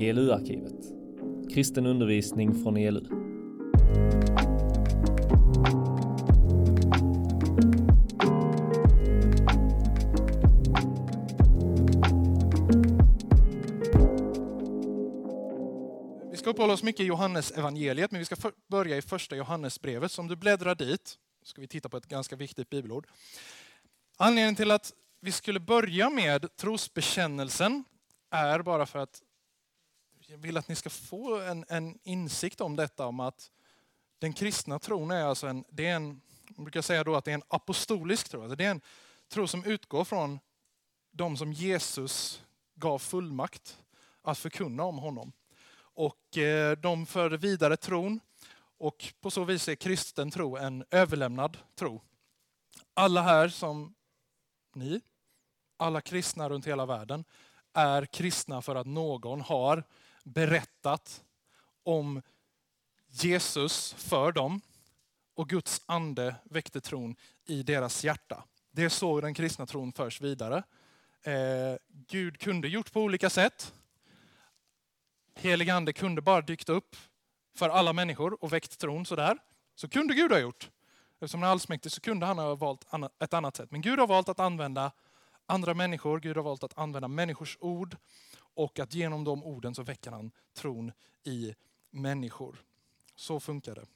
ELU-arkivet. Kristen undervisning från ELU. Vi ska uppehålla oss mycket i Johannes evangeliet, men vi ska börja i första Johannesbrevet. Så om du bläddrar dit ska vi titta på ett ganska viktigt bibelord. Anledningen till att vi skulle börja med trosbekännelsen är bara för att jag vill att ni ska få en, en insikt om detta, om att den kristna tron är alltså en, det är en, man brukar säga då att det är en apostolisk tro. Alltså det är en tro som utgår från de som Jesus gav fullmakt att förkunna om honom. Och eh, de förde vidare tron och på så vis är kristen tro en överlämnad tro. Alla här som ni, alla kristna runt hela världen, är kristna för att någon har berättat om Jesus för dem och Guds ande väckte tron i deras hjärta. Det är så den kristna tron förs vidare. Eh, Gud kunde gjort på olika sätt. Helig ande kunde bara dykt upp för alla människor och väckt tron sådär. Så kunde Gud ha gjort. Eftersom han är allsmäktig så kunde han ha valt ett annat sätt. Men Gud har valt att använda andra människor, Gud har valt att använda människors ord och att genom de orden så väcker han tron i människor. Så funkar det.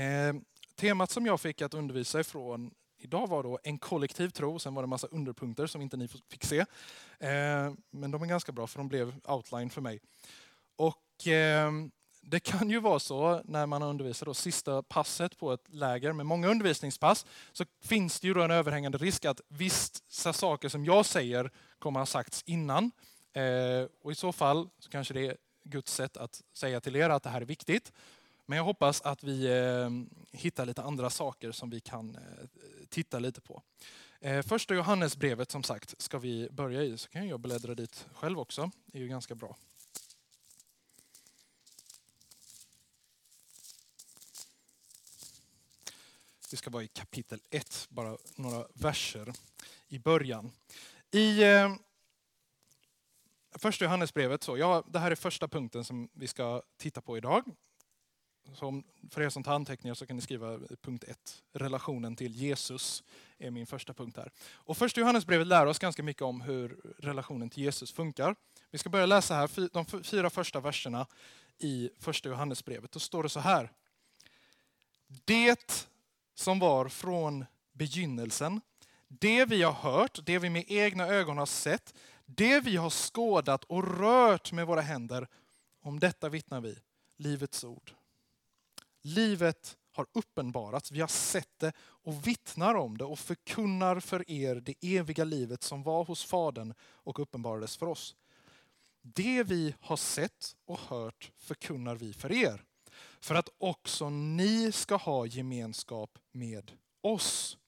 Eh, temat som jag fick att undervisa ifrån idag var då en kollektiv tro. Sen var det en massa underpunkter som inte ni fick se. Eh, men de är ganska bra för de blev outline för mig. Och eh, det kan ju vara så när man undervisar då sista passet på ett läger med många undervisningspass så finns det ju då en överhängande risk att vissa saker som jag säger kommer ha sagts innan. Eh, och i så fall så kanske det är Guds sätt att säga till er att det här är viktigt. Men jag hoppas att vi eh, hittar lite andra saker som vi kan eh, titta lite på. Eh, första Johannesbrevet som sagt ska vi börja i, så kan jag bläddra dit själv också. Det är ju ganska bra. Vi ska vara i kapitel 1, bara några verser i början. I eh, första Johannesbrevet, så, ja, det här är första punkten som vi ska titta på idag. Så om, för er som tar anteckningar så kan ni skriva punkt 1. Relationen till Jesus är min första punkt här. Och första Johannesbrevet lär oss ganska mycket om hur relationen till Jesus funkar. Vi ska börja läsa här de fyra första verserna i första Johannesbrevet. Då står det så här. Det som var från begynnelsen, det vi har hört, det vi med egna ögon har sett, det vi har skådat och rört med våra händer, om detta vittnar vi, livets ord. Livet har uppenbarats, vi har sett det och vittnar om det och förkunnar för er det eviga livet som var hos Fadern och uppenbarades för oss. Det vi har sett och hört förkunnar vi för er, för att också ni ska ha gemenskap med oss.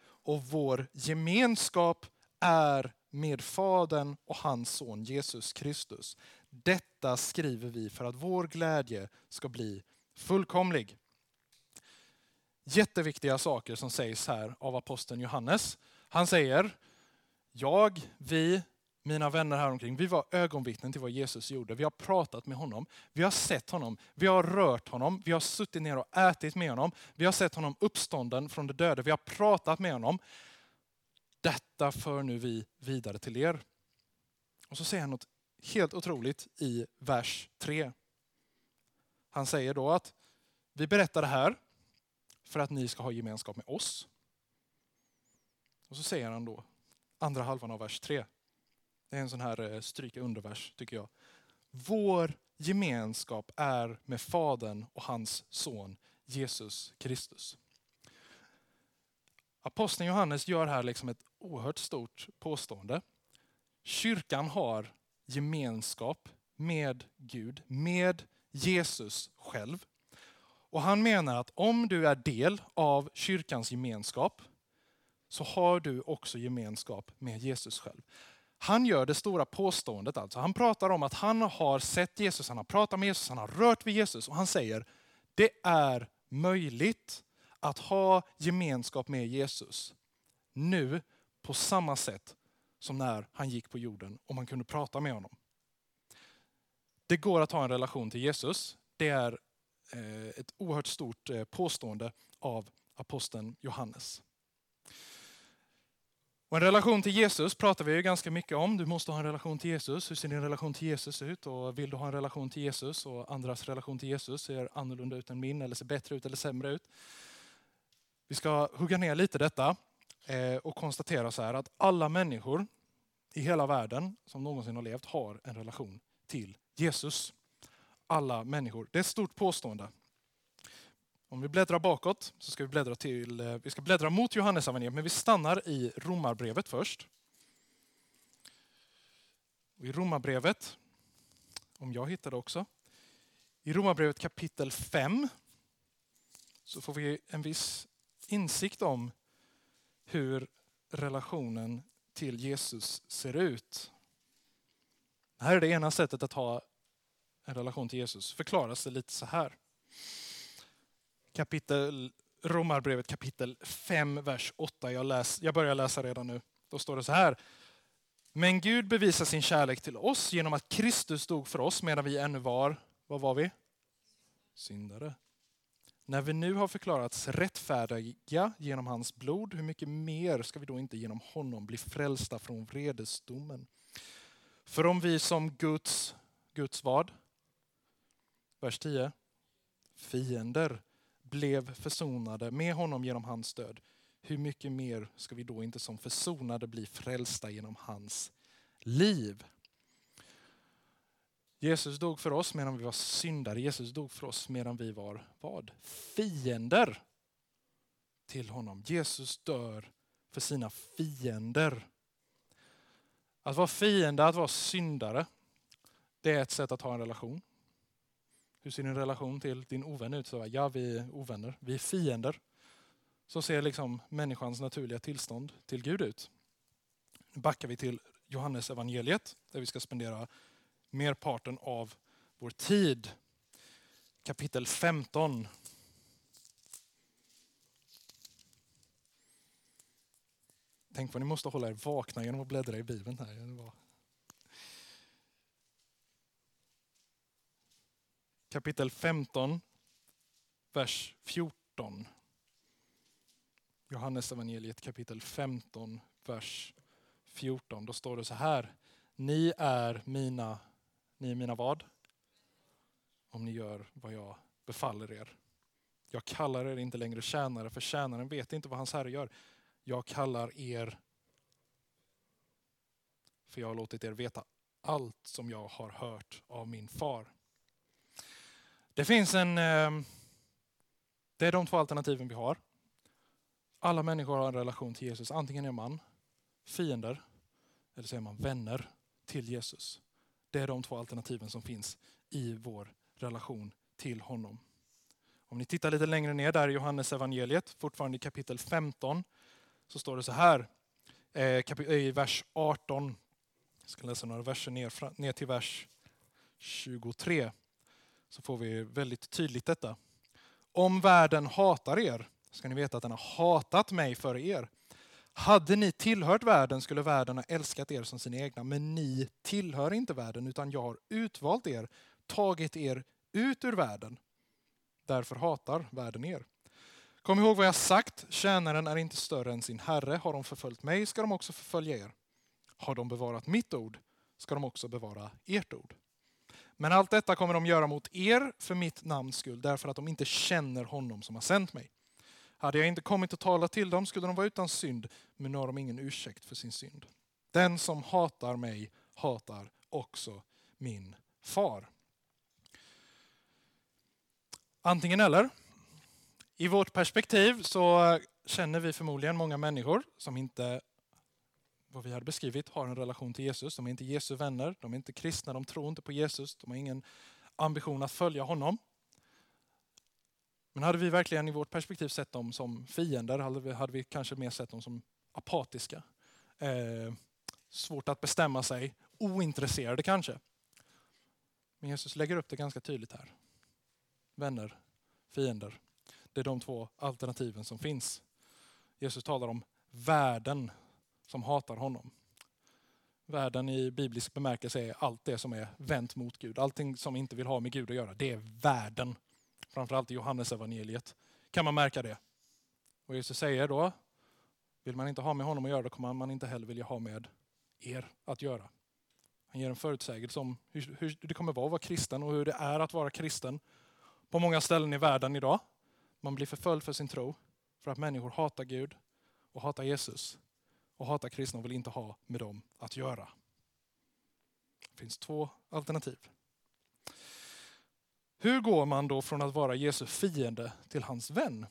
Och vår gemenskap är med Fadern och hans son Jesus Kristus. Detta skriver vi för att vår glädje ska bli fullkomlig. Jätteviktiga saker som sägs här av aposteln Johannes. Han säger, jag, vi, mina vänner här omkring, vi var ögonvittnen till vad Jesus gjorde. Vi har pratat med honom, vi har sett honom, vi har rört honom, vi har suttit ner och ätit med honom, vi har sett honom uppstånden från de döda, vi har pratat med honom. Detta för nu vi vidare till er. Och så säger han något helt otroligt i vers 3. Han säger då att vi berättar det här för att ni ska ha gemenskap med oss. Och så säger han då, andra halvan av vers 3. Det är en sån här eh, stryka undervers tycker jag. Vår gemenskap är med Fadern och hans son Jesus Kristus. Aposteln Johannes gör här liksom ett oerhört stort påstående. Kyrkan har gemenskap med Gud, med Jesus själv. Och han menar att om du är del av kyrkans gemenskap så har du också gemenskap med Jesus själv. Han gör det stora påståendet alltså. Han pratar om att han har sett Jesus, han har pratat med Jesus, han har rört vid Jesus och han säger det är möjligt att ha gemenskap med Jesus nu på samma sätt som när han gick på jorden och man kunde prata med honom. det går att ha en relation till Jesus. Det är eh, ett oerhört stort eh, påstående av aposteln Johannes. Och en relation till Jesus pratar vi ju ganska mycket om. Du måste ha en relation till Jesus. Hur ser din relation till Jesus ut? Och vill du ha en relation till Jesus och andras relation till Jesus ser annorlunda ut än min, eller ser bättre ut eller sämre ut. Vi ska hugga ner lite detta eh, och konstatera så här att alla människor i hela världen som någonsin har levt har en relation till Jesus. Alla människor. Det är ett stort påstående. Om vi bläddrar bakåt så ska vi bläddra, till, eh, vi ska bläddra mot Johannes men vi stannar i Romarbrevet först. Och I Romarbrevet, om jag hittar det också, i Romarbrevet kapitel 5 så får vi en viss insikt om hur relationen till Jesus ser ut. Det här är det ena sättet att ha en relation till Jesus. Förklaras det lite så här kapitel, Romarbrevet kapitel 5, vers 8. Jag, läs, jag börjar läsa redan nu. Då står det så här. Men Gud bevisar sin kärlek till oss genom att Kristus dog för oss medan vi ännu var, vad var vi? Syndare. När vi nu har förklarats rättfärdiga genom hans blod, hur mycket mer ska vi då inte genom honom bli frälsta från vredesdomen? För om vi som Guds, Guds vad? Vers 10. Fiender blev försonade med honom genom hans död, hur mycket mer ska vi då inte som försonade bli frälsta genom hans liv? Jesus dog för oss medan vi var syndare. Jesus dog för oss medan vi var vad? Fiender till honom. Jesus dör för sina fiender. Att vara fiende, att vara syndare, det är ett sätt att ha en relation. Hur ser din relation till din ovän ut? Så, ja, vi är ovänner. Vi är fiender. Så ser liksom människans naturliga tillstånd till Gud ut. Nu backar vi till Johannes evangeliet där vi ska spendera merparten av vår tid. Kapitel 15. Tänk vad ni måste hålla er vakna genom att bläddra i Bibeln. här. kapitel 15, vers 14. Johannes evangeliet kapitel 15, vers 14. Då står det så här. Ni är mina, ni är mina vad? Om ni gör vad jag befaller er. Jag kallar er inte längre tjänare, för tjänaren vet inte vad hans herre gör. Jag kallar er, för jag har låtit er veta allt som jag har hört av min far. Det finns en... Eh, det är de två alternativen vi har. Alla människor har en relation till Jesus. Antingen är man fiender eller så är man vänner till Jesus. Det är de två alternativen som finns i vår relation till honom. Om ni tittar lite längre ner där i Johannes evangeliet, fortfarande i kapitel 15, så står det så här eh, eh, i vers 18. Jag ska läsa några verser ner, ner till vers 23 så får vi väldigt tydligt detta. Om världen hatar er ska ni veta att den har hatat mig för er. Hade ni tillhört världen skulle världen ha älskat er som sina egna, men ni tillhör inte världen utan jag har utvalt er, tagit er ut ur världen. Därför hatar världen er. Kom ihåg vad jag sagt, tjänaren är inte större än sin herre. Har de förföljt mig ska de också förfölja er. Har de bevarat mitt ord ska de också bevara ert ord. Men allt detta kommer de göra mot er för mitt namns skull, därför att de inte känner honom som har sänt mig. Hade jag inte kommit och talat till dem skulle de vara utan synd, men nu har de ingen ursäkt för sin synd. Den som hatar mig hatar också min far. Antingen eller. I vårt perspektiv så känner vi förmodligen många människor som inte vad vi hade beskrivit, har en relation till Jesus. De är inte Jesu vänner, de är inte kristna, de tror inte på Jesus, de har ingen ambition att följa honom. Men hade vi verkligen i vårt perspektiv sett dem som fiender hade vi, hade vi kanske mer sett dem som apatiska. Eh, svårt att bestämma sig, ointresserade kanske. Men Jesus lägger upp det ganska tydligt här. Vänner, fiender. Det är de två alternativen som finns. Jesus talar om världen som hatar honom. Världen i biblisk bemärkelse är allt det som är vänt mot Gud. Allting som inte vill ha med Gud att göra, det är världen. Framförallt i Johannes evangeliet kan man märka det. Och Jesus säger då, vill man inte ha med honom att göra, då kommer man inte heller vilja ha med er att göra. Han ger en förutsägelse om hur, hur det kommer vara att vara kristen och hur det är att vara kristen på många ställen i världen idag. Man blir förföljd för sin tro, för att människor hatar Gud och hatar Jesus och hatar kristna och vill inte ha med dem att göra. Det finns två alternativ. Hur går man då från att vara Jesu fiende till hans vän?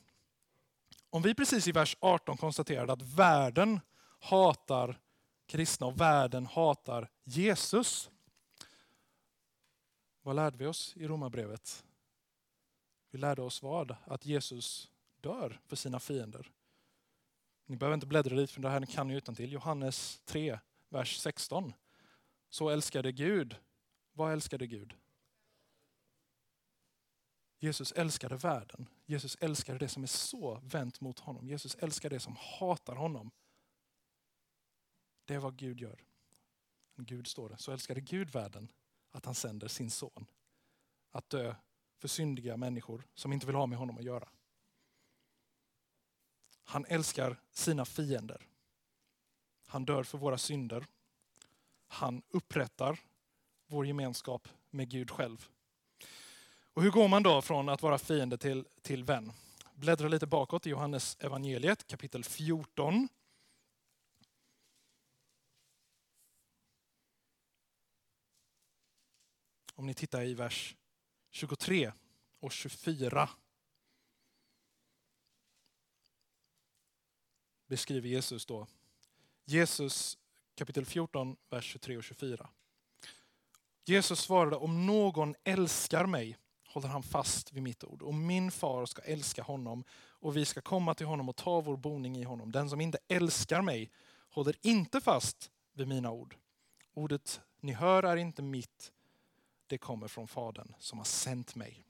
Om vi precis i vers 18 konstaterade att världen hatar kristna och världen hatar Jesus. Vad lärde vi oss i Romarbrevet? Vi lärde oss vad? Att Jesus dör för sina fiender. Ni behöver inte bläddra dit för det här kan ni utan till. Johannes 3, vers 16. Så älskade Gud. Vad älskade Gud? Jesus älskade världen. Jesus älskade det som är så vänt mot honom. Jesus älskar det som hatar honom. Det är vad Gud gör. Gud står det. Så älskade Gud världen att han sänder sin son att dö för syndiga människor som inte vill ha med honom att göra. Han älskar sina fiender. Han dör för våra synder. Han upprättar vår gemenskap med Gud själv. Och hur går man då från att vara fiende till, till vän? Bläddra lite bakåt i Johannes evangeliet kapitel 14. Om ni tittar i vers 23 och 24. Beskriver Jesus då. Jesus kapitel 14, vers 23 och 24. Jesus svarade, om någon älskar mig håller han fast vid mitt ord. Och min far ska älska honom och vi ska komma till honom och ta vår boning i honom. Den som inte älskar mig håller inte fast vid mina ord. Ordet ni hör är inte mitt, det kommer från Fadern som har sänt mig.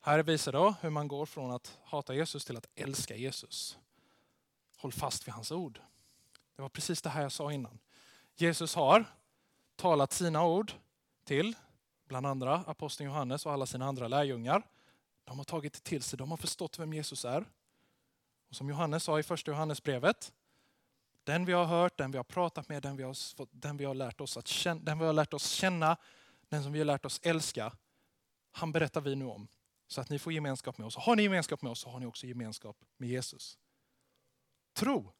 Här visar då hur man går från att hata Jesus till att älska Jesus. Håll fast vid hans ord. Det var precis det här jag sa innan. Jesus har talat sina ord till bland andra aposteln Johannes och alla sina andra lärjungar. De har tagit det till sig, de har förstått vem Jesus är. Och som Johannes sa i första Johannesbrevet, den vi har hört, den vi har pratat med, den vi har, den vi har, lärt, oss att känna, den vi har lärt oss känna, den som vi har lärt oss älska, han berättar vi nu om. Så att ni får gemenskap med oss. Har ni gemenskap med oss så har ni också gemenskap med Jesus. Tro,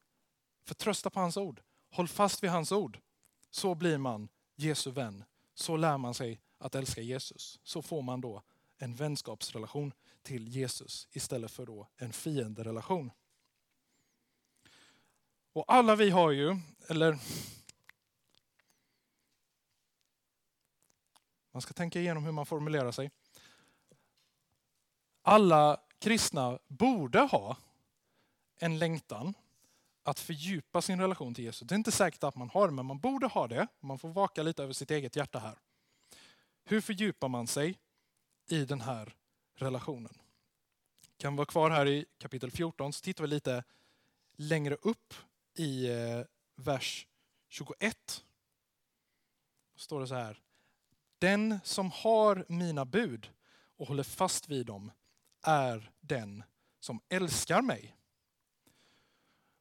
förtrösta på hans ord, håll fast vid hans ord. Så blir man Jesu vän. Så lär man sig att älska Jesus. Så får man då en vänskapsrelation till Jesus istället för då en fienderelation. Och alla vi har ju, eller man ska tänka igenom hur man formulerar sig. Alla kristna borde ha en längtan att fördjupa sin relation till Jesus. Det är inte säkert att man har det, men man borde ha det. Man får vaka lite över sitt eget hjärta här. Hur fördjupar man sig i den här relationen? Kan vi vara kvar här i kapitel 14 så tittar vi lite längre upp i eh, vers 21. Då står det så här. Den som har mina bud och håller fast vid dem är den som älskar mig.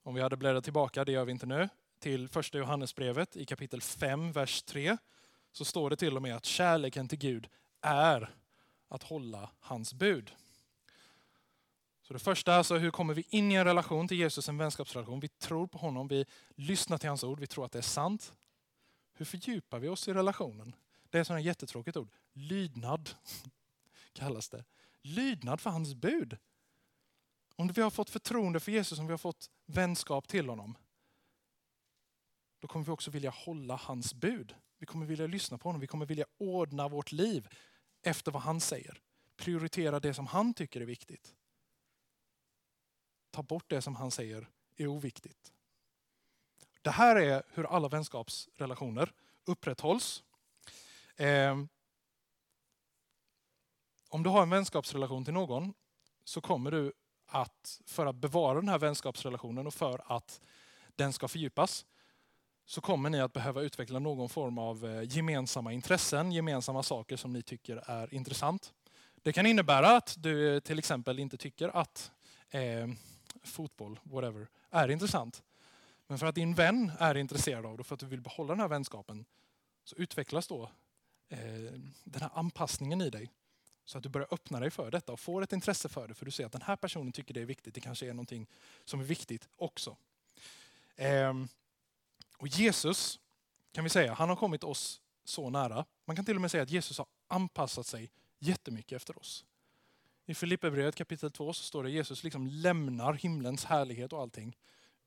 Om vi hade bläddrat tillbaka, det gör vi inte nu, till första Johannesbrevet i kapitel 5, vers 3 så står det till och med att kärleken till Gud är att hålla hans bud. Så det första är alltså, hur kommer vi in i en relation till Jesus, en vänskapsrelation? Vi tror på honom, vi lyssnar till hans ord, vi tror att det är sant. Hur fördjupar vi oss i relationen? Det är ett jättetråkigt ord. Lydnad kallas det. Lydnad för hans bud. Om vi har fått förtroende för Jesus, om vi har fått vänskap till honom, då kommer vi också vilja hålla hans bud. Vi kommer vilja lyssna på honom, vi kommer vilja ordna vårt liv efter vad han säger. Prioritera det som han tycker är viktigt. Ta bort det som han säger är oviktigt. Det här är hur alla vänskapsrelationer upprätthålls. Ehm, om du har en vänskapsrelation till någon så kommer du att, för att bevara den här vänskapsrelationen och för att den ska fördjupas, så kommer ni att behöva utveckla någon form av eh, gemensamma intressen, gemensamma saker som ni tycker är intressant. Det kan innebära att du eh, till exempel inte tycker att eh, fotboll, whatever, är intressant. Men för att din vän är intresserad av det och för att du vill behålla den här vänskapen så utvecklas då eh, den här anpassningen i dig. Så att du börjar öppna dig för detta och får ett intresse för det. För du ser att den här personen tycker det är viktigt. Det kanske är någonting som är viktigt också. Eh, och Jesus, kan vi säga, han har kommit oss så nära. Man kan till och med säga att Jesus har anpassat sig jättemycket efter oss. I Filipperbrevet kapitel 2 så står det att Jesus liksom lämnar himlens härlighet och allting.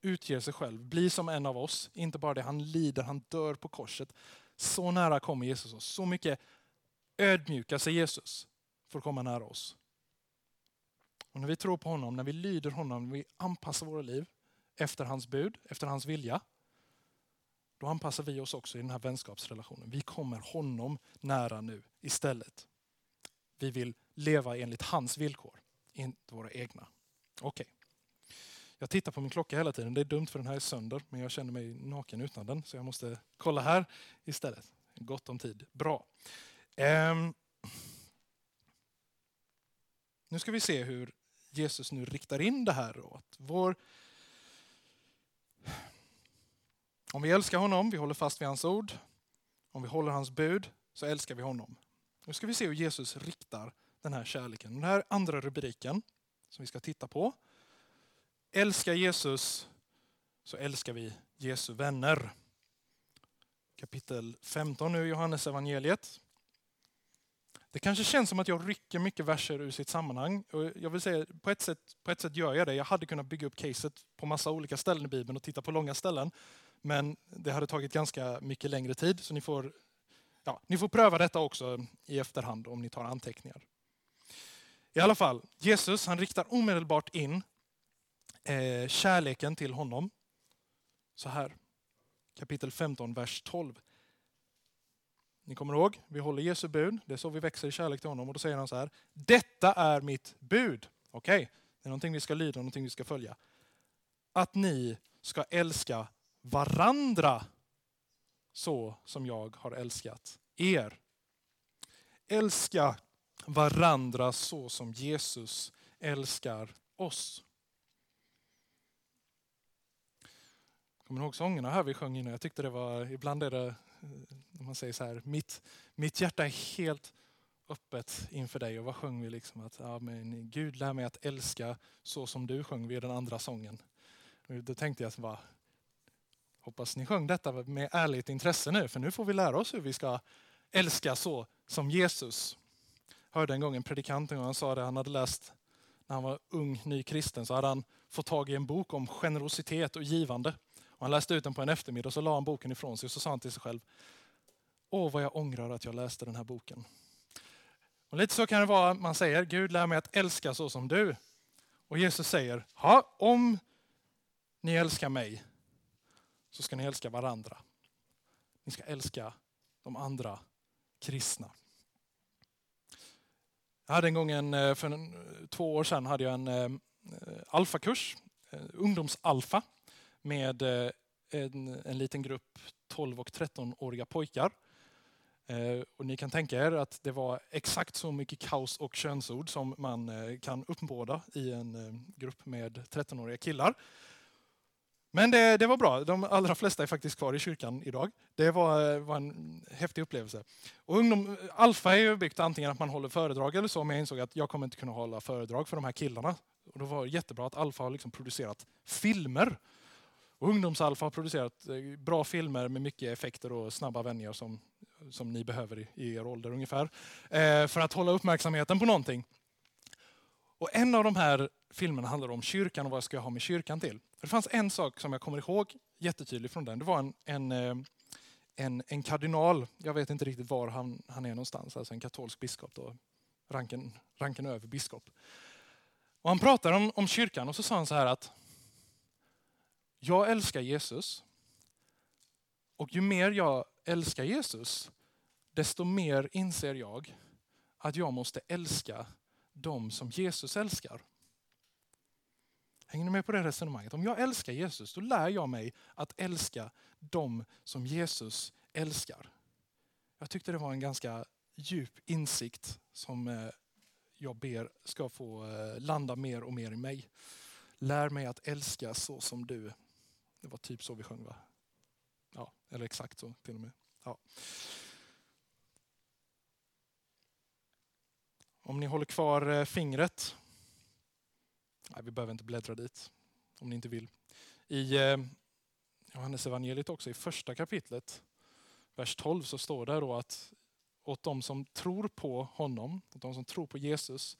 Utger sig själv, blir som en av oss. Inte bara det, han lider, han dör på korset. Så nära kommer Jesus oss. Så mycket ödmjukar sig Jesus för att komma nära oss. Och när vi tror på honom, när vi lyder honom, när vi anpassar våra liv efter hans bud, efter hans vilja, då anpassar vi oss också i den här vänskapsrelationen. Vi kommer honom nära nu istället. Vi vill leva enligt hans villkor, inte våra egna. Okej. Okay. Jag tittar på min klocka hela tiden. Det är dumt för den här är sönder, men jag känner mig naken utan den. Så jag måste kolla här istället. Gott om tid. Bra. Um, nu ska vi se hur Jesus nu riktar in det här. Åt vår... Om vi älskar honom, vi håller fast vid hans ord. Om vi håller hans bud så älskar vi honom. Nu ska vi se hur Jesus riktar den här kärleken. Den här andra rubriken som vi ska titta på. Älska Jesus så älskar vi Jesu vänner. Kapitel 15 nu i Johannes evangeliet. Det kanske känns som att jag rycker mycket verser ur sitt sammanhang. jag vill säga, på ett, sätt, på ett sätt gör jag det. Jag hade kunnat bygga upp caset på massa olika ställen i Bibeln och titta på långa ställen. Men det hade tagit ganska mycket längre tid, så ni får, ja, ni får pröva detta också i efterhand om ni tar anteckningar. I alla fall, Jesus han riktar omedelbart in eh, kärleken till honom. Så här, kapitel 15, vers 12. Ni kommer ihåg, vi håller Jesu bud, det är så vi växer i kärlek till honom. Och då säger han så här, detta är mitt bud. Okej, okay. det är någonting vi ska lyda, någonting vi ska följa. Att ni ska älska varandra så som jag har älskat er. Älska varandra så som Jesus älskar oss. Kommer ni ihåg sångerna här vi sjöng innan? Jag tyckte det var, ibland är det, eh, när man säger så här, mitt, mitt hjärta är helt öppet inför dig. Och vad sjöng vi? liksom? Att, ja, men Gud lär mig att älska så som du sjöng vid den andra sången. Då tänkte jag, att, hoppas ni sjöng detta med ärligt intresse nu, för nu får vi lära oss hur vi ska älska så som Jesus. Jag hörde en gång en predikant och han sa det, han hade läst när han var ung, ny kristen, så hade han fått tag i en bok om generositet och givande. Och han läste ut den på en eftermiddag och så la han boken ifrån sig och så sa han till sig själv, åh vad jag ångrar att jag läste den här boken. Och lite så kan det vara, man säger, Gud lär mig att älska så som du. Och Jesus säger, ha, om ni älskar mig så ska ni älska varandra. Ni ska älska de andra kristna. Jag hade en gång, en, eh, för en, två år sedan, hade jag en eh, eh, alfakurs, eh, ungdomsalfa, med eh, en, en liten grupp 12 och 13-åriga pojkar. Eh, och ni kan tänka er att det var exakt så mycket kaos och könsord som man kan uppbåda i en grupp med 13-åriga killar. Men det, det, var bra. De allra flesta är faktiskt kvar i kyrkan idag. Det var, var en häftig upplevelse. Och ungdom, Alfa är ju byggt antingen att man håller föredrag eller så, men jag insåg att jag kommer inte kunna hålla föredrag för de här killarna. Och då var det jättebra att Alfa har liksom producerat filmer och Ungdomsalfa har producerat eh, bra filmer med mycket effekter och snabba vändningar som, som ni behöver i, i er ålder ungefär. Eh, för att hålla uppmärksamheten på någonting. Och en av de här filmerna handlar om kyrkan och vad jag ska ha med kyrkan till. För det fanns en sak som jag kommer ihåg jättetydligt från den. Det var en, en, eh, en, en kardinal, jag vet inte riktigt var han, han är någonstans, alltså en katolsk biskop. Då, ranken, ranken över biskop. Och han pratade om, om kyrkan och så sa han så här att jag älskar Jesus. Och ju mer jag älskar Jesus, desto mer inser jag att jag måste älska de som Jesus älskar. Hänger ni med på det resonemanget? Om jag älskar Jesus, då lär jag mig att älska dem som Jesus älskar. Jag tyckte det var en ganska djup insikt som eh, jag ber ska få eh, landa mer och mer i mig. Lär mig att älska så som du. Det var typ så vi sjöng va? Ja, eller exakt så till och med. Ja. Om ni håller kvar eh, fingret. Nej, vi behöver inte bläddra dit om ni inte vill. I eh, Johannes evangeliet också, i första kapitlet, vers 12, så står det då att åt de som tror på honom, åt de som tror på Jesus,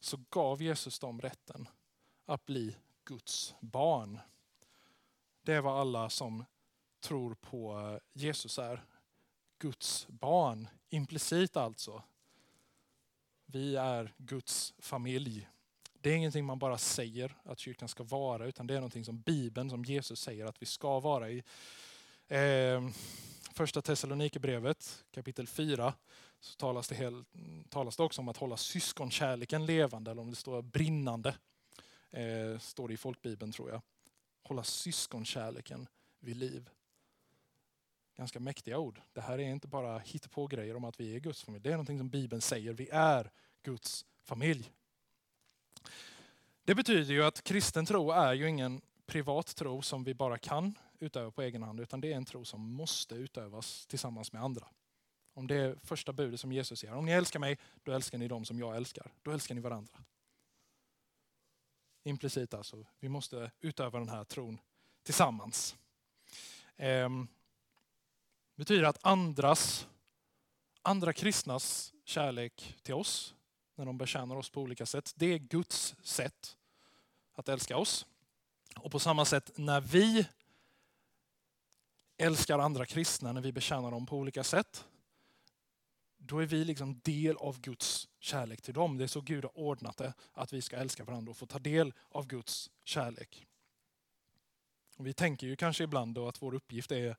så gav Jesus dem rätten att bli Guds barn. Det är vad alla som tror på eh, Jesus är. Guds barn, implicit alltså. Vi är Guds familj. Det är ingenting man bara säger att kyrkan ska vara, utan det är någonting som Bibeln, som Jesus säger att vi ska vara i. Eh, första Thessalonikerbrevet kapitel 4 så talas det, helt, talas det också om att hålla syskonkärleken levande, eller om det står brinnande. Eh, står det i folkbibeln tror jag. Hålla syskonkärleken vid liv. Ganska mäktiga ord. Det här är inte bara på grejer om att vi är Guds familj. Det är någonting som Bibeln säger. Vi är Guds familj. Det betyder ju att kristen tro är ju ingen privat tro som vi bara kan utöva på egen hand, utan det är en tro som måste utövas tillsammans med andra. Om det är första budet som Jesus ger. Om ni älskar mig, då älskar ni dem som jag älskar. Då älskar ni varandra. Implicit alltså, vi måste utöva den här tron tillsammans. Ehm, betyder att andras, andra kristnas kärlek till oss, när de betjänar oss på olika sätt, det är Guds sätt att älska oss. Och på samma sätt när vi älskar andra kristna, när vi betjänar dem på olika sätt, då är vi liksom del av Guds kärlek till dem. Det är så Gud har ordnat det, att vi ska älska varandra och få ta del av Guds kärlek. Och vi tänker ju kanske ibland då att vår uppgift är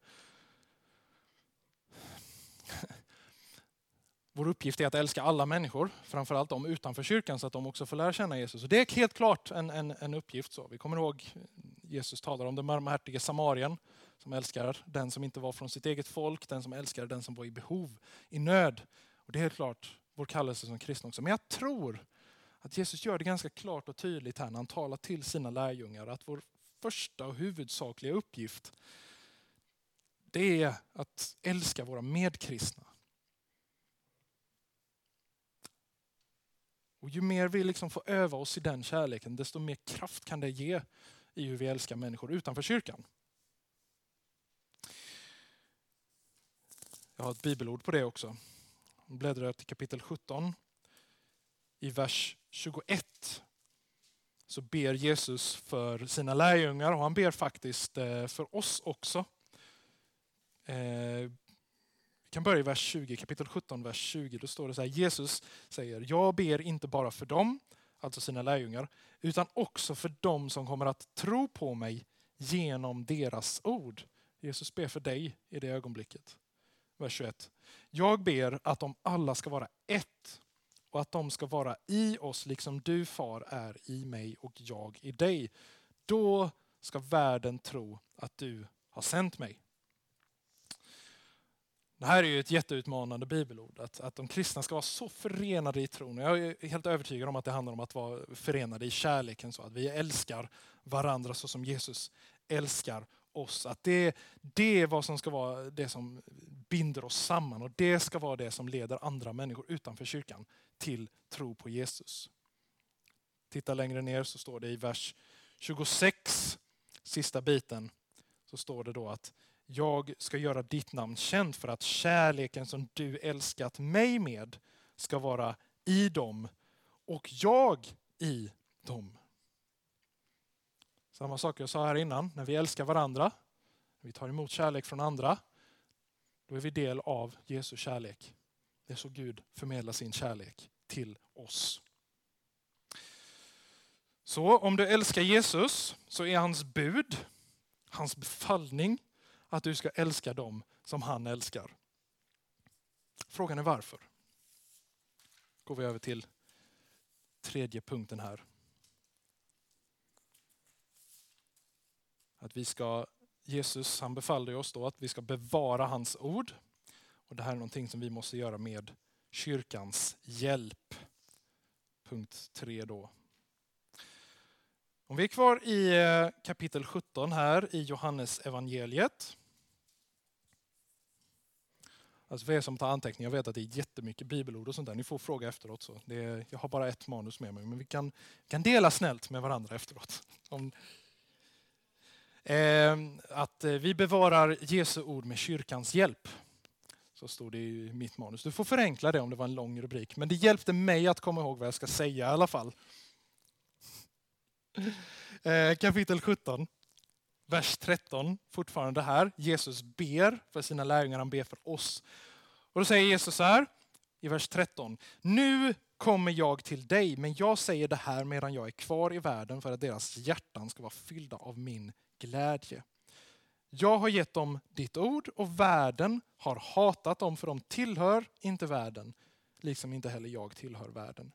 Vår uppgift är att älska alla människor, framförallt de utanför kyrkan, så att de också får lära känna Jesus. Och det är helt klart en, en, en uppgift. Så. Vi kommer ihåg eh, Jesus talar om den barmhärtige samarien som älskar den som inte var från sitt eget folk, den som älskar den som var i behov, i nöd. Och Det är helt klart vår kallelse som kristna också. Men jag tror att Jesus gör det ganska klart och tydligt här när han talar till sina lärjungar att vår första och huvudsakliga uppgift det är att älska våra medkristna. Och ju mer vi liksom får öva oss i den kärleken, desto mer kraft kan det ge i hur vi älskar människor utanför kyrkan. Jag har ett bibelord på det också. Jag bläddrar till kapitel 17. I vers 21 så ber Jesus för sina lärjungar och han ber faktiskt eh, för oss också. Eh, vi kan börja i vers 20, kapitel 17, vers 20. Då står det så här, Jesus säger, jag ber inte bara för dem, alltså sina lärjungar, utan också för dem som kommer att tro på mig genom deras ord. Jesus ber för dig i det ögonblicket vers 21. Jag ber att de alla ska vara ett och att de ska vara i oss liksom du far är i mig och jag i dig. Då ska världen tro att du har sänt mig. Det här är ju ett jätteutmanande bibelord, att, att de kristna ska vara så förenade i tron. Jag är helt övertygad om att det handlar om att vara förenade i kärleken, så att vi älskar varandra så som Jesus älskar oss. Att det, det är vad som ska vara det som binder oss samman och det ska vara det som leder andra människor utanför kyrkan till tro på Jesus. Titta längre ner så står det i vers 26, sista biten, så står det då att jag ska göra ditt namn känt för att kärleken som du älskat mig med ska vara i dem och jag i dem. Samma sak jag sa här innan, när vi älskar varandra, när vi tar emot kärlek från andra, då är vi del av Jesu kärlek. Det är så Gud förmedlar sin kärlek till oss. Så om du älskar Jesus så är hans bud, hans befallning att du ska älska dem som han älskar. Frågan är varför. Går vi över till tredje punkten här. Att vi ska, Jesus han befallde oss då att vi ska bevara hans ord. Och Det här är någonting som vi måste göra med kyrkans hjälp. Punkt tre då. Om vi är kvar i eh, kapitel 17 här i Johannes evangeliet. Alltså för er som tar anteckningar, jag vet att det är jättemycket bibelord och sånt där. Ni får fråga efteråt. Så. Det är, jag har bara ett manus med mig, men vi kan, kan dela snällt med varandra efteråt. Om, ehm, eh, att vi bevarar Jesu ord med kyrkans hjälp. Så stod det i mitt manus. Du får förenkla det om det var en lång rubrik. Men det hjälpte mig att komma ihåg vad jag ska säga i alla fall. Eh, kapitel 17, vers 13, fortfarande här. Jesus ber för sina lärjungar, han ber för oss. Och då säger Jesus så här i vers 13. Nu kommer jag till dig, men jag säger det här medan jag är kvar i världen för att deras hjärtan ska vara fyllda av min glädje. Jag har gett dem ditt ord och världen har hatat dem för de tillhör inte världen, liksom inte heller jag tillhör världen.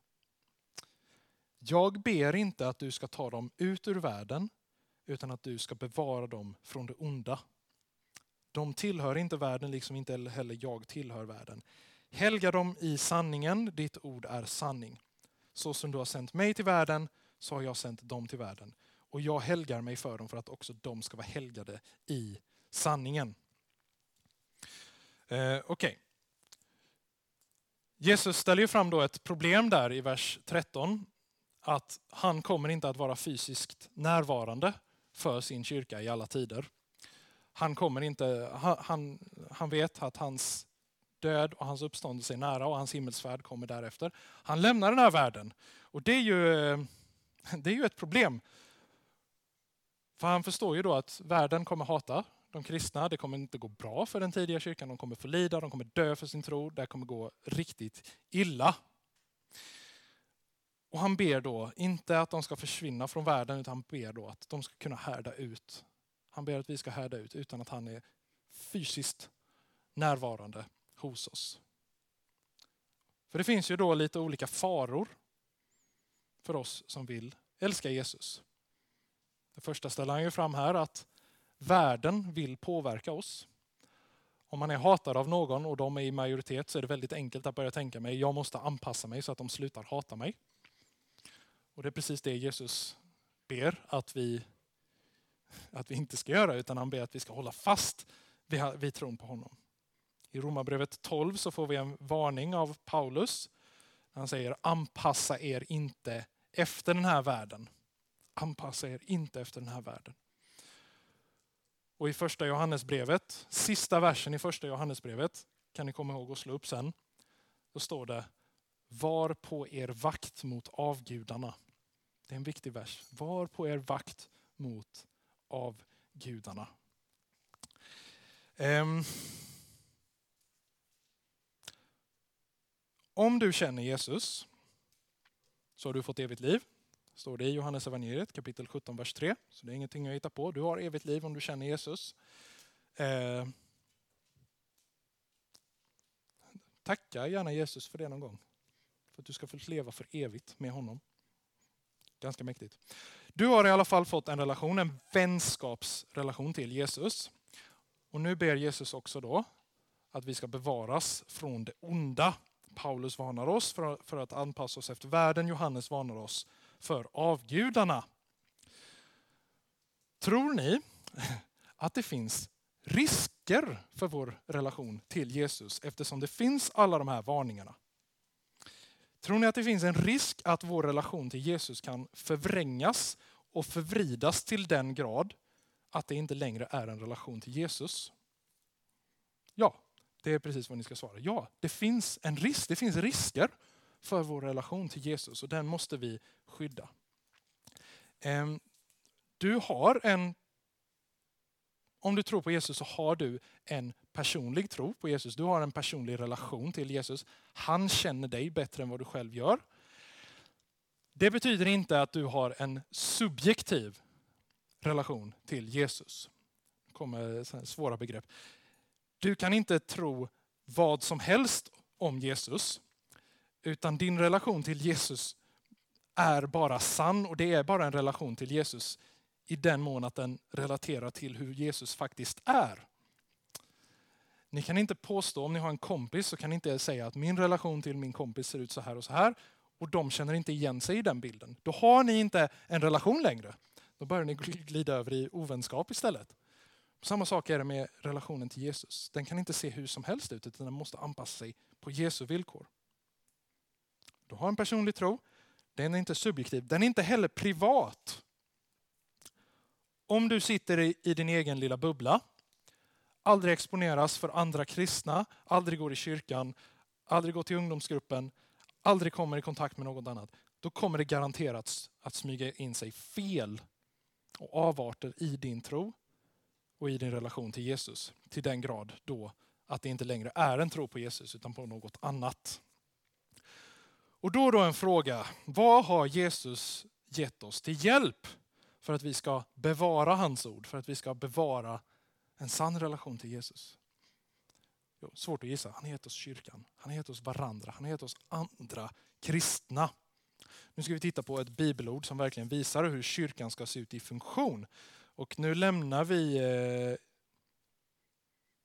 Jag ber inte att du ska ta dem ut ur världen, utan att du ska bevara dem från det onda. De tillhör inte världen, liksom inte heller jag tillhör världen. Helga dem i sanningen, ditt ord är sanning. Så som du har sänt mig till världen, så har jag sänt dem till världen. Och jag helgar mig för dem för att också de ska vara helgade i sanningen. Eh, Okej. Okay. Jesus ställer ju fram då ett problem där i vers 13 att han kommer inte att vara fysiskt närvarande för sin kyrka i alla tider. Han, kommer inte, han, han vet att hans död och hans uppståndelse är nära och hans himmelsfärd kommer därefter. Han lämnar den här världen. Och det är ju, det är ju ett problem. För han förstår ju då att världen kommer hata de kristna. Det kommer inte gå bra för den tidiga kyrkan. De kommer få lida, de kommer dö för sin tro. Det kommer gå riktigt illa och han ber då, inte att de ska försvinna från världen, utan han ber då att de ska kunna härda ut. Han ber att vi ska härda ut utan att han är fysiskt närvarande hos oss. För det finns ju då lite olika faror för oss som vill älska Jesus. Det första ställer han ju fram här att världen vill påverka oss. Om man är hatad av någon och de är i majoritet så är det väldigt enkelt att börja tänka mig, jag måste anpassa mig så att de slutar hata mig. Och det är precis det Jesus ber att vi, att vi inte ska göra, utan han ber att vi ska hålla fast vid, tron på honom. I Romarbrevet 12 så får vi en varning av Paulus. Han säger anpassa er inte efter den här världen. Anpassa er inte efter den här världen. Och i första Johannesbrevet, sista versen i första Johannesbrevet, kan ni komma ihåg att slå upp sen. Då står det Var på er vakt mot avgudarna. Det är en viktig vers. Var på er vakt mot avgudarna. Um, ehm. om du känner Jesus så har du fått evigt liv. Står det i Johannes evangeliet kapitel 17, vers 3. Så det är ingenting jag hittar på. Du har evigt liv om du känner Jesus. Eh, tacka gärna Jesus för det någon gång. För att du ska få leva för evigt med honom. Ganska mäktigt. Du har i alla fall fått en relation, en vänskapsrelation till Jesus. Och nu ber Jesus också då att vi ska bevaras från det onda. Paulus varnar oss för, för att anpassa oss efter världen. Johannes varnar oss för avgudarna. Tror ni att det finns risker för vår relation till Jesus eftersom det finns alla de här varningarna? Tror ni att det finns en risk att vår relation till Jesus kan förvrängas och förvridas till den grad att det inte längre är en relation till Jesus? Ja, det är precis vad ni ska svara. Ja, det finns en risk. Det finns risker för vår relation till Jesus och den måste vi skydda. Ehm, du har en om du tror på Jesus så har du en personlig tro på Jesus. Du har en personlig relation till Jesus. Han känner dig bättre än vad du själv gör. Det betyder inte att du har en subjektiv relation till Jesus. Det kommer svåra begrepp. Du kan inte tro vad som helst om Jesus. Utan din relation till Jesus är bara sann och det är bara en relation till Jesus i den mån att den relaterar till hur Jesus faktiskt är. Ni kan inte påstå, om ni har en kompis, så kan ni inte säga att min relation till min kompis ser ut så här och så här. Och de känner inte igen sig i den bilden. Då har ni inte en relation längre. Då börjar ni glida över i ovänskap istället. Samma sak är det med relationen till Jesus. Den kan inte se hur som helst ut, utan den måste anpassa sig på Jesu villkor. Du har en personlig tro. Den är inte subjektiv. Den är inte heller privat. Om du sitter i din egen lilla bubbla, aldrig exponeras för andra kristna, aldrig går i kyrkan, aldrig går till ungdomsgruppen, aldrig kommer i kontakt med något annat, då kommer det garanterat att smyga in sig fel och avarter i din tro och i din relation till Jesus. Till den grad då att det inte längre är en tro på Jesus utan på något annat. Och då då en fråga, vad har Jesus gett oss till hjälp för att vi ska bevara hans ord, för att vi ska bevara en sann relation till Jesus? Jo, svårt att gissa. Han har gett oss kyrkan, han har gett oss varandra, han har gett oss andra kristna. Nu ska vi titta på ett bibelord som verkligen visar hur kyrkan ska se ut i funktion. Och nu lämnar vi eh,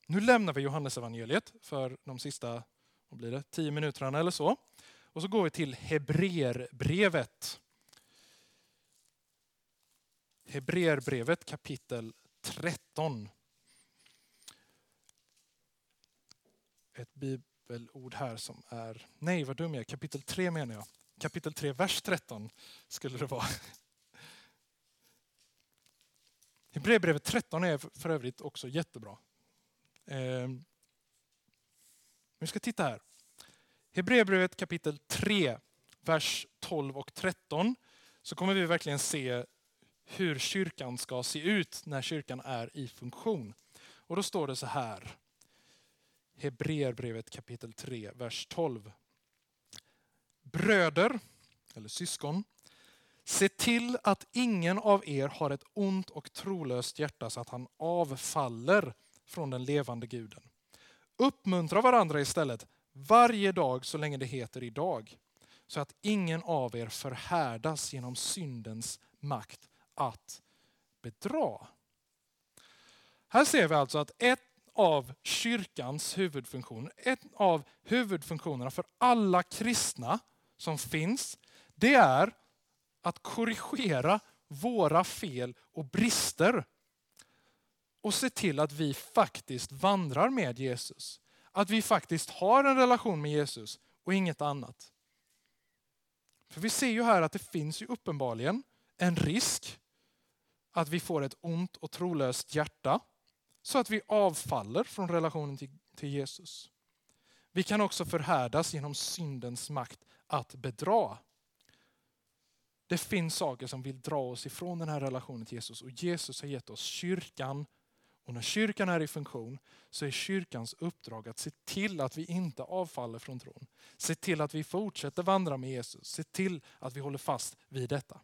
nu lämnar vi Johannes evangeliet för de sista vad blir det, tio minuterna eller så. Och så går vi till Hebreerbrevet. Hebreerbrevet kapitel 13. Ett bibelord här som är, nej vad dum jag är, kapitel 3 menar jag. Kapitel 3, vers 13 skulle det vara. Hebreerbrevet 13 är för övrigt också jättebra. Ehm, vi ska titta här. Hebreerbrevet kapitel 3, vers 12 och 13. Så kommer vi verkligen se hur kyrkan ska se ut när kyrkan är i funktion. Och då står det så här. Hebreerbrevet kapitel 3, vers 12. Bröder, eller syskon, se till att ingen av er har ett ont och trolöst hjärta så att han avfaller från den levande guden. Uppmuntra varandra istället varje dag så länge det heter idag. Så att ingen av er förhärdas genom syndens makt att bedra. Här ser vi alltså att ett av kyrkans huvudfunktioner, en av huvudfunktionerna för alla kristna som finns, det är att korrigera våra fel och brister och se till att vi faktiskt vandrar med Jesus. Att vi faktiskt har en relation med Jesus och inget annat. För vi ser ju här att det finns ju uppenbarligen en risk att vi får ett ont och trolöst hjärta så att vi avfaller från relationen till, till Jesus. Vi kan också förhärdas genom syndens makt att bedra. Det finns saker som vill dra oss ifrån den här relationen till Jesus och Jesus har gett oss kyrkan och när kyrkan är i funktion så är kyrkans uppdrag att se till att vi inte avfaller från tron. Se till att vi fortsätter vandra med Jesus. Se till att vi håller fast vid detta.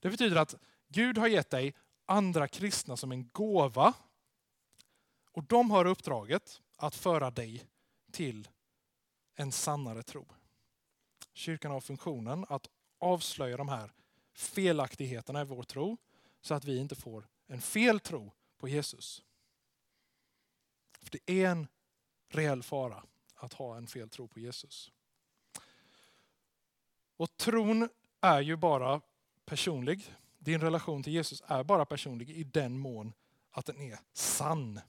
Det betyder att Gud har gett dig andra kristna som en gåva. Och de har uppdraget att föra dig till en sannare tro. Kyrkan har funktionen att avslöja de här felaktigheterna i vår tro så att vi inte får en fel tro på Jesus. För Det är en reell fara att ha en fel tro på Jesus. Och tron är ju bara personlig. Din relation till Jesus är bara personlig i den mån att den är sann.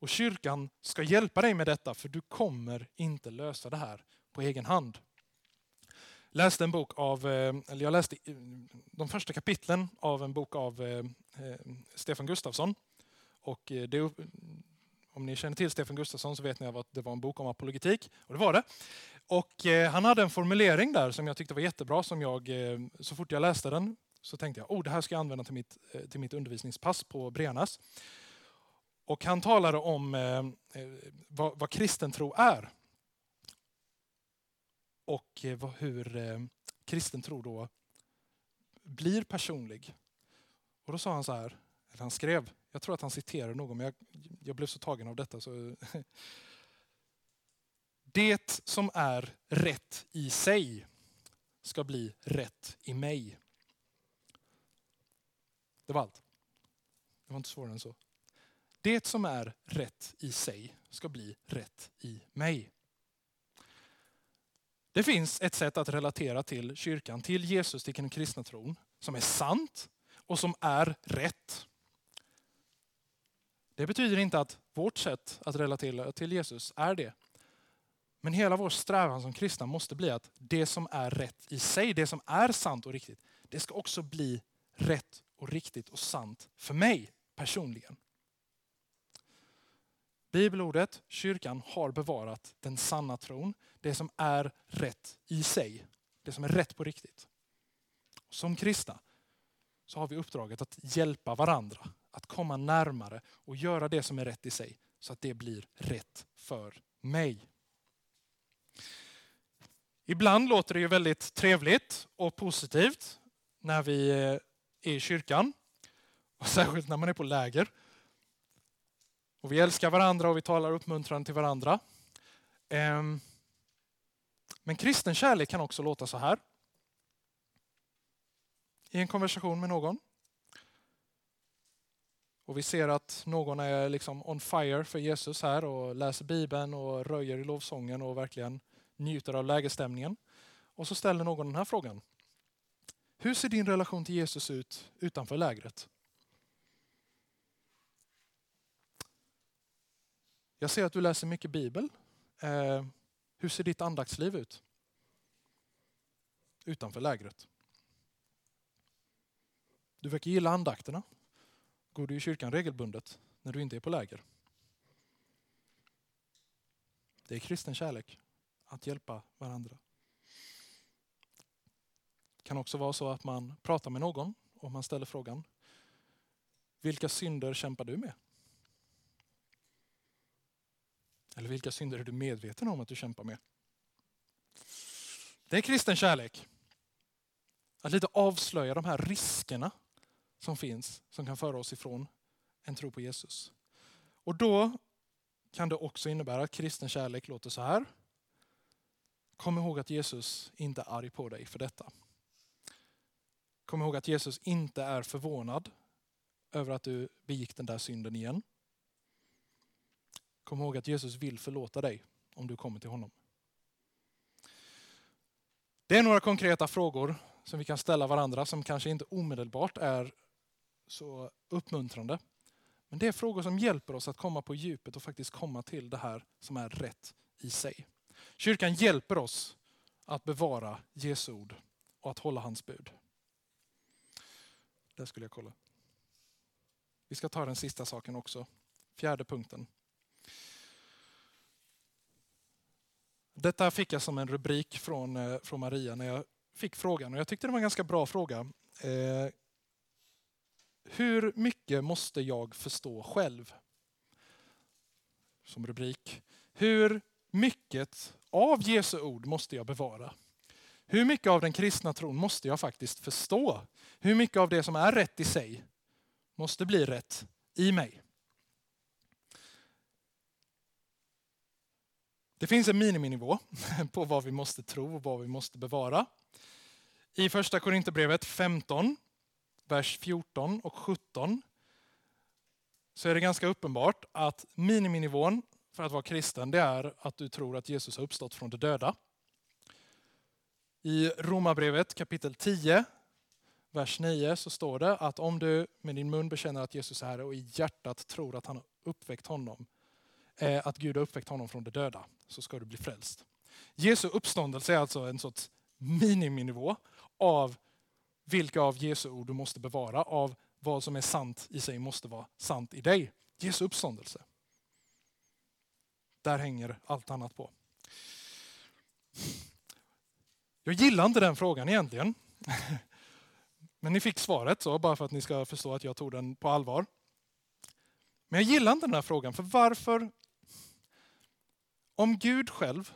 Och kyrkan ska hjälpa dig med detta för du kommer inte lösa det här på egen hand läste en bok av, eh, eller jag läste eh, de första kapitlen av en bok av eh, Stefan Gustafsson. Och det, om ni känner till Stefan Gustafsson så vet ni att det var en bok om apologetik. Och det var det. Och han hade en formulering där som jag tyckte var jättebra. Som jag, så fort jag läste den så tänkte jag oh, det här ska jag använda till mitt, till mitt undervisningspass på Brenas. Och han talade om eh, eh, vad, vad kristen tro är och eh, hur eh, kristen tro då blir personlig. Och då sa han så här, eller han skrev, jag tror att han citerade någon, men jag, jag blev så tagen av detta. Så det som är rätt i sig ska bli rätt i mig. Det var allt. Det var inte svårare än så. Det som är rätt i sig ska bli rätt i mig. Det finns ett sätt att relatera till kyrkan, till Jesus, till den kristna tron, som är sant och som är rätt. Det betyder inte att vårt sätt att relatera till Jesus är det. Men hela vår strävan som kristna måste bli att det som är rätt i sig, det som är sant och riktigt, det ska också bli rätt och riktigt och sant för mig personligen. Bibelordet, kyrkan, har bevarat den sanna tron. Det som är rätt i sig. Det som är rätt på riktigt. Som kristna så har vi uppdraget att hjälpa varandra. Att komma närmare och göra det som är rätt i sig. Så att det blir rätt för mig. Ibland låter det ju väldigt trevligt och positivt när vi eh, är i kyrkan. Och särskilt när man är på läger. Och vi älskar varandra och vi talar uppmuntrande till varandra. Ehm, men kristen kärlek kan också låta så här. I en konversation med någon. Och vi ser att någon är liksom on fire för Jesus här och läser Bibeln och röjer i lovsången och verkligen njuter av lägesstämningen. Och så ställer någon den här frågan. Hur ser din relation till Jesus ut utanför lägret? Jag ser att du läser mycket Bibel. Eh, hur ser ditt andaktsliv ut? Utanför lägret. Du verkar gilla andakterna. Går du i kyrkan regelbundet när du inte är på läger? Det är kristen kärlek, att hjälpa varandra. Det kan också vara så att man pratar med någon och man ställer frågan, vilka synder kämpar du med? Eller vilka synder är du medveten om att du kämpar med? Det är kristen kärlek. Att lite avslöja de här riskerna som finns, som kan föra oss ifrån en tro på Jesus. Och då kan det också innebära att kristen kärlek låter så här. Kom ihåg att Jesus inte är arg på dig för detta. Kom ihåg att Jesus inte är förvånad över att du begick den där synden igen. Kom ihåg att Jesus vill förlåta dig om du kommer till honom. Det är några konkreta frågor som vi kan ställa varandra som kanske inte omedelbart är så uppmuntrande. Men det är frågor som hjälper oss att komma på djupet och faktiskt komma till det här som är rätt i sig. Kyrkan hjälper oss att bevara Jesu ord och att hålla hans bud. Där skulle jag kolla. Vi ska ta den sista saken också. Fjärde punkten. Detta fick jag som en rubrik från, eh, från Maria när jag fick frågan och jag tyckte det var en ganska bra fråga. Eh, hur mycket måste jag förstå själv? Som rubrik. Hur mycket av Jesu ord måste jag bevara? Hur mycket av den kristna tron måste jag faktiskt förstå? Hur mycket av det som är rätt i sig måste bli rätt i mig? Det finns en miniminivå på vad vi måste tro och vad vi måste bevara. I första Korinthierbrevet 15, vers 14 och 17 så är det ganska uppenbart att miniminivån för att vara kristen det är att du tror att Jesus har uppstått från de döda. I Romarbrevet kapitel 10, vers 9 så står det att om du med din mun bekänner att Jesus är Herre och i hjärtat tror att han har uppväckt honom Eh, att Gud har uppväckt honom från de döda, så ska du bli frälst. Jesu uppståndelse är alltså en sorts miniminivå av vilka av Jesu ord du måste bevara, av vad som är sant i sig måste vara sant i dig. Jesu uppståndelse. Där hänger allt annat på. Jag gillar inte den frågan egentligen. Men ni fick svaret så, bara för att ni ska förstå att jag tog den på allvar. Men jag gillar inte den här frågan, för varför om Gud själv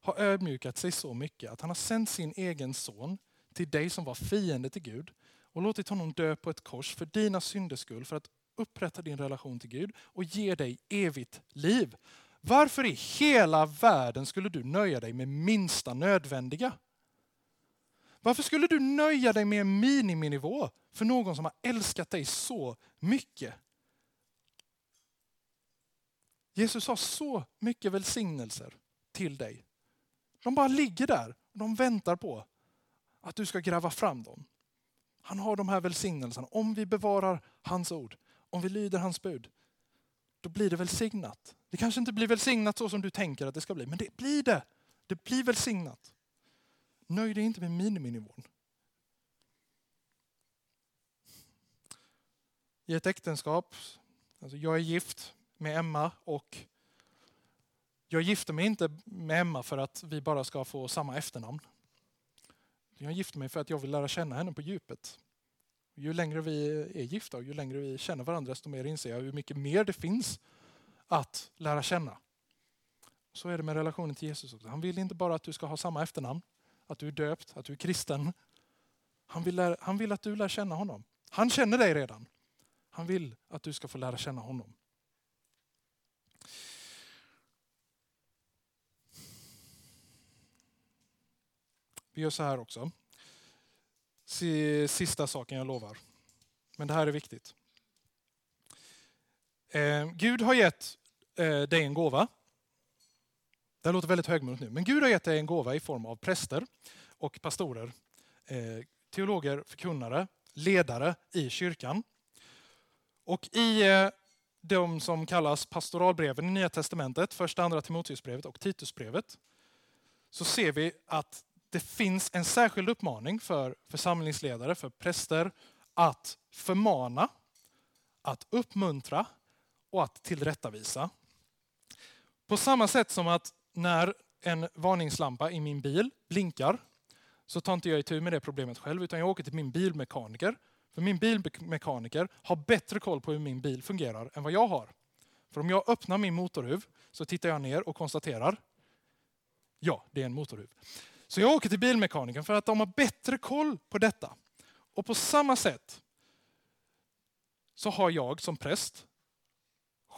har ödmjukat sig så mycket att han har sänt sin egen son till dig som var fiende till Gud och låtit honom dö på ett kors för dina synders skull för att upprätta din relation till Gud och ge dig evigt liv. Varför i hela världen skulle du nöja dig med minsta nödvändiga? Varför skulle du nöja dig med en miniminivå för någon som har älskat dig så mycket? Jesus har så mycket välsignelser till dig. De bara ligger där och de väntar på att du ska gräva fram dem. Han har de här välsignelserna. Om vi bevarar hans ord, om vi lyder hans bud, då blir det välsignat. Det kanske inte blir välsignat så som du tänker att det ska bli, men det blir det. Det blir välsignat. Nöj dig inte med miniminivån. I ett äktenskap, alltså jag är gift med Emma och jag gifter mig inte med Emma för att vi bara ska få samma efternamn. Jag gifter mig för att jag vill lära känna henne på djupet. Ju längre vi är gifta och ju längre vi känner varandra desto mer inser jag hur mycket mer det finns att lära känna. Så är det med relationen till Jesus också. Han vill inte bara att du ska ha samma efternamn, att du är döpt, att du är kristen. Han vill, lära, han vill att du lär känna honom. Han känner dig redan. Han vill att du ska få lära känna honom. Vi gör så här också. Sista saken jag lovar. Men det här är viktigt. Eh, Gud har gett eh, dig en gåva. Det låter väldigt högmodigt nu, men Gud har gett dig en gåva i form av präster och pastorer, eh, teologer, förkunnare, ledare i kyrkan. Och i eh, de som kallas pastoralbreven i Nya Testamentet, första, andra Timoteusbrevet och Titusbrevet, så ser vi att det finns en särskild uppmaning för församlingsledare, för präster, att förmana, att uppmuntra och att tillrättavisa. På samma sätt som att när en varningslampa i min bil blinkar så tar inte jag itu med det problemet själv utan jag åker till min bilmekaniker. För min bilmekaniker har bättre koll på hur min bil fungerar än vad jag har. För om jag öppnar min motorhuv så tittar jag ner och konstaterar Ja, det är en motorhuv. Så jag åker till bilmekanikern för att de har bättre koll på detta. Och på samma sätt så har jag som präst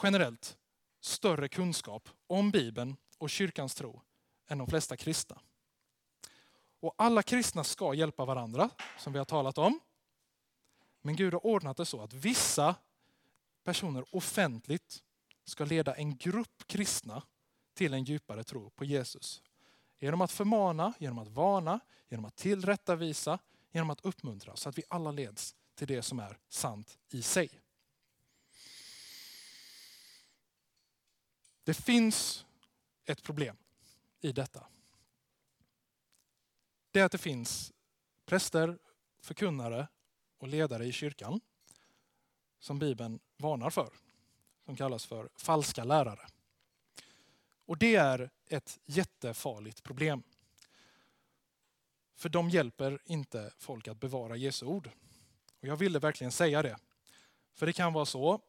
generellt större kunskap om Bibeln och kyrkans tro än de flesta kristna. Och alla kristna ska hjälpa varandra, som vi har talat om. Men Gud har ordnat det så att vissa personer offentligt ska leda en grupp kristna till en djupare tro på Jesus. Genom att förmana, genom att varna, genom att tillrättavisa, genom att uppmuntra så att vi alla leds till det som är sant i sig. Det finns ett problem i detta. Det är att det finns präster, förkunnare och ledare i kyrkan som Bibeln varnar för. Som kallas för falska lärare. Och det är ett jättefarligt problem. För de hjälper inte folk att bevara Jesu ord. Och jag ville verkligen säga det. För det kan vara så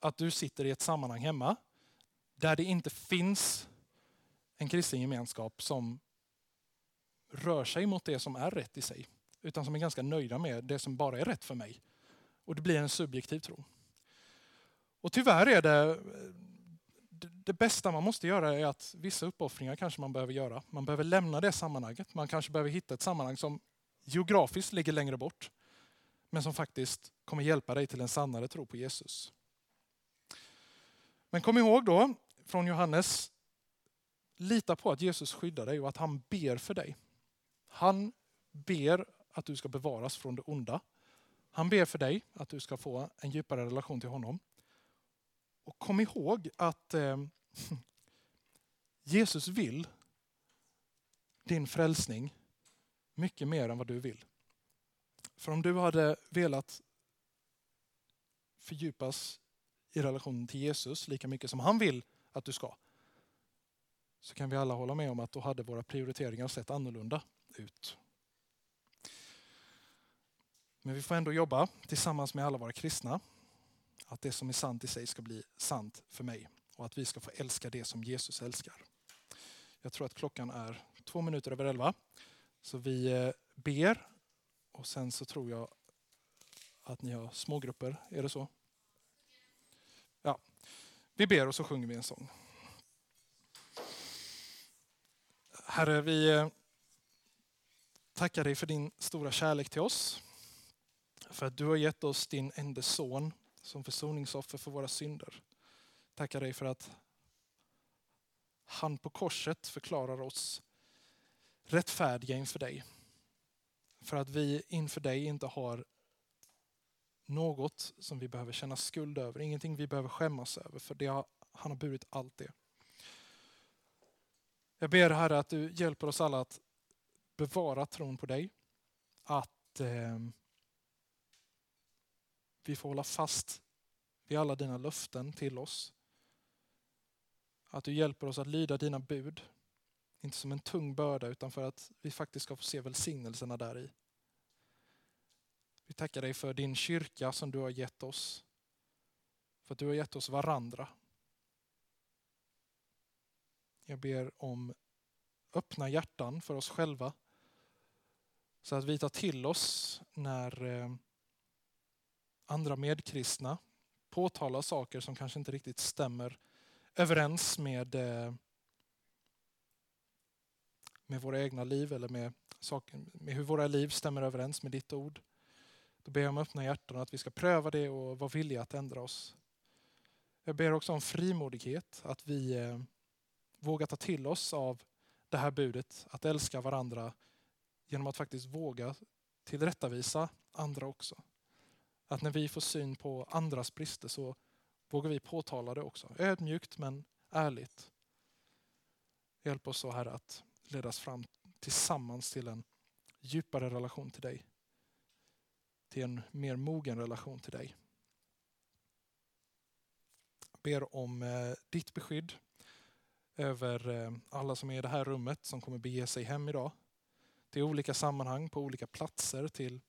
att du sitter i ett sammanhang hemma där det inte finns en kristen gemenskap som rör sig mot det som är rätt i sig. Utan som är ganska nöjda med det som bara är rätt för mig. Och det blir en subjektiv tro. Och tyvärr är det det bästa man måste göra är att vissa uppoffringar kanske man behöver göra. Man behöver lämna det sammanhanget. Man kanske behöver hitta ett sammanhang som geografiskt ligger längre bort. Men som faktiskt kommer hjälpa dig till en sannare tro på Jesus. Men kom ihåg då från Johannes, lita på att Jesus skyddar dig och att han ber för dig. Han ber att du ska bevaras från det onda. Han ber för dig att du ska få en djupare relation till honom. Och kom ihåg att eh, Jesus vill din frälsning mycket mer än vad du vill. För om du hade velat fördjupas i relationen till Jesus lika mycket som han vill att du ska, så kan vi alla hålla med om att då hade våra prioriteringar sett annorlunda ut. Men vi får ändå jobba tillsammans med alla våra kristna att det som är sant i sig ska bli sant för mig och att vi ska få älska det som Jesus älskar. Jag tror att klockan är två minuter över elva. Så vi eh, ber och sen så tror jag att ni har smågrupper. Är det så? Ja. Vi ber och så sjunger vi en sång. Herre, vi, eh, tackar dig för din stora kärlek till oss. För att du har gett oss din enda son som försoningsoffer för våra synder. Tackar dig för att han på korset förklarar oss rättfärdiga inför dig. För att vi inför dig inte har något som vi behöver känna skuld över, ingenting vi behöver skämmas över, för det har, han har burit allt det. Jag ber Herre att du hjälper oss alla att bevara tron på dig. Att eh, vi får hålla fast vid alla dina löften till oss. Att du hjälper oss att lyda dina bud. Inte som en tung börda utan för att vi faktiskt ska få se välsignelserna där i. Vi tackar dig för din kyrka som du har gett oss. För att du har gett oss varandra. Jag ber om öppna hjärtan för oss själva. Så att vi tar till oss när eh, andra medkristna påtalar saker som kanske inte riktigt stämmer överens med, eh, med våra egna liv eller med, saker, med hur våra liv stämmer överens med ditt ord. Då ber jag om öppna hjärtan att vi ska pröva det och vara villiga att ändra oss. Jag ber också om frimodighet, att vi eh, vågar ta till oss av det här budet, att älska varandra genom att faktiskt våga tillrättavisa andra också. Att när vi får syn på andras brister så vågar vi påtala det också. Ödmjukt men ärligt. Hjälp oss så här att ledas fram tillsammans till en djupare relation till dig. Till en mer mogen relation till dig. Jag ber om eh, ditt beskydd över eh, alla som är i det här rummet som kommer bege sig hem idag. Till olika sammanhang, på olika platser, till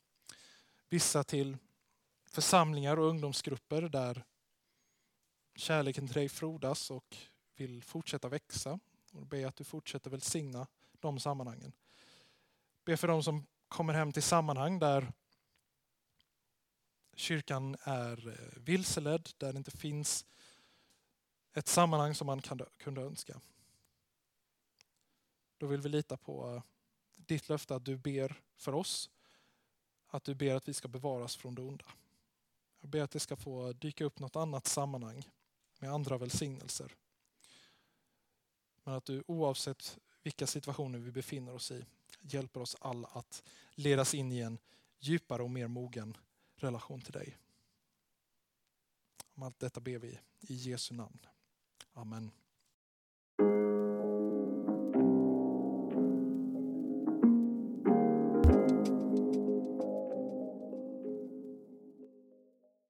vissa till församlingar och ungdomsgrupper där kärleken till dig frodas och vill fortsätta växa. Och ber att du fortsätter välsigna de sammanhangen. Be för de som kommer hem till sammanhang där kyrkan är eh, vilseledd, där det inte finns ett sammanhang som man kunde önska. Då vill vi lita på eh, ditt löfte att du ber för oss, att du ber att vi ska bevaras från det onda. Jag ber att det ska få dyka upp något annat sammanhang med andra välsignelser. Men att du oavsett vilka situationer vi befinner oss i hjälper oss alla att ledas in i en djupare och mer mogen relation till dig. Om allt detta ber vi i Jesu namn. Amen.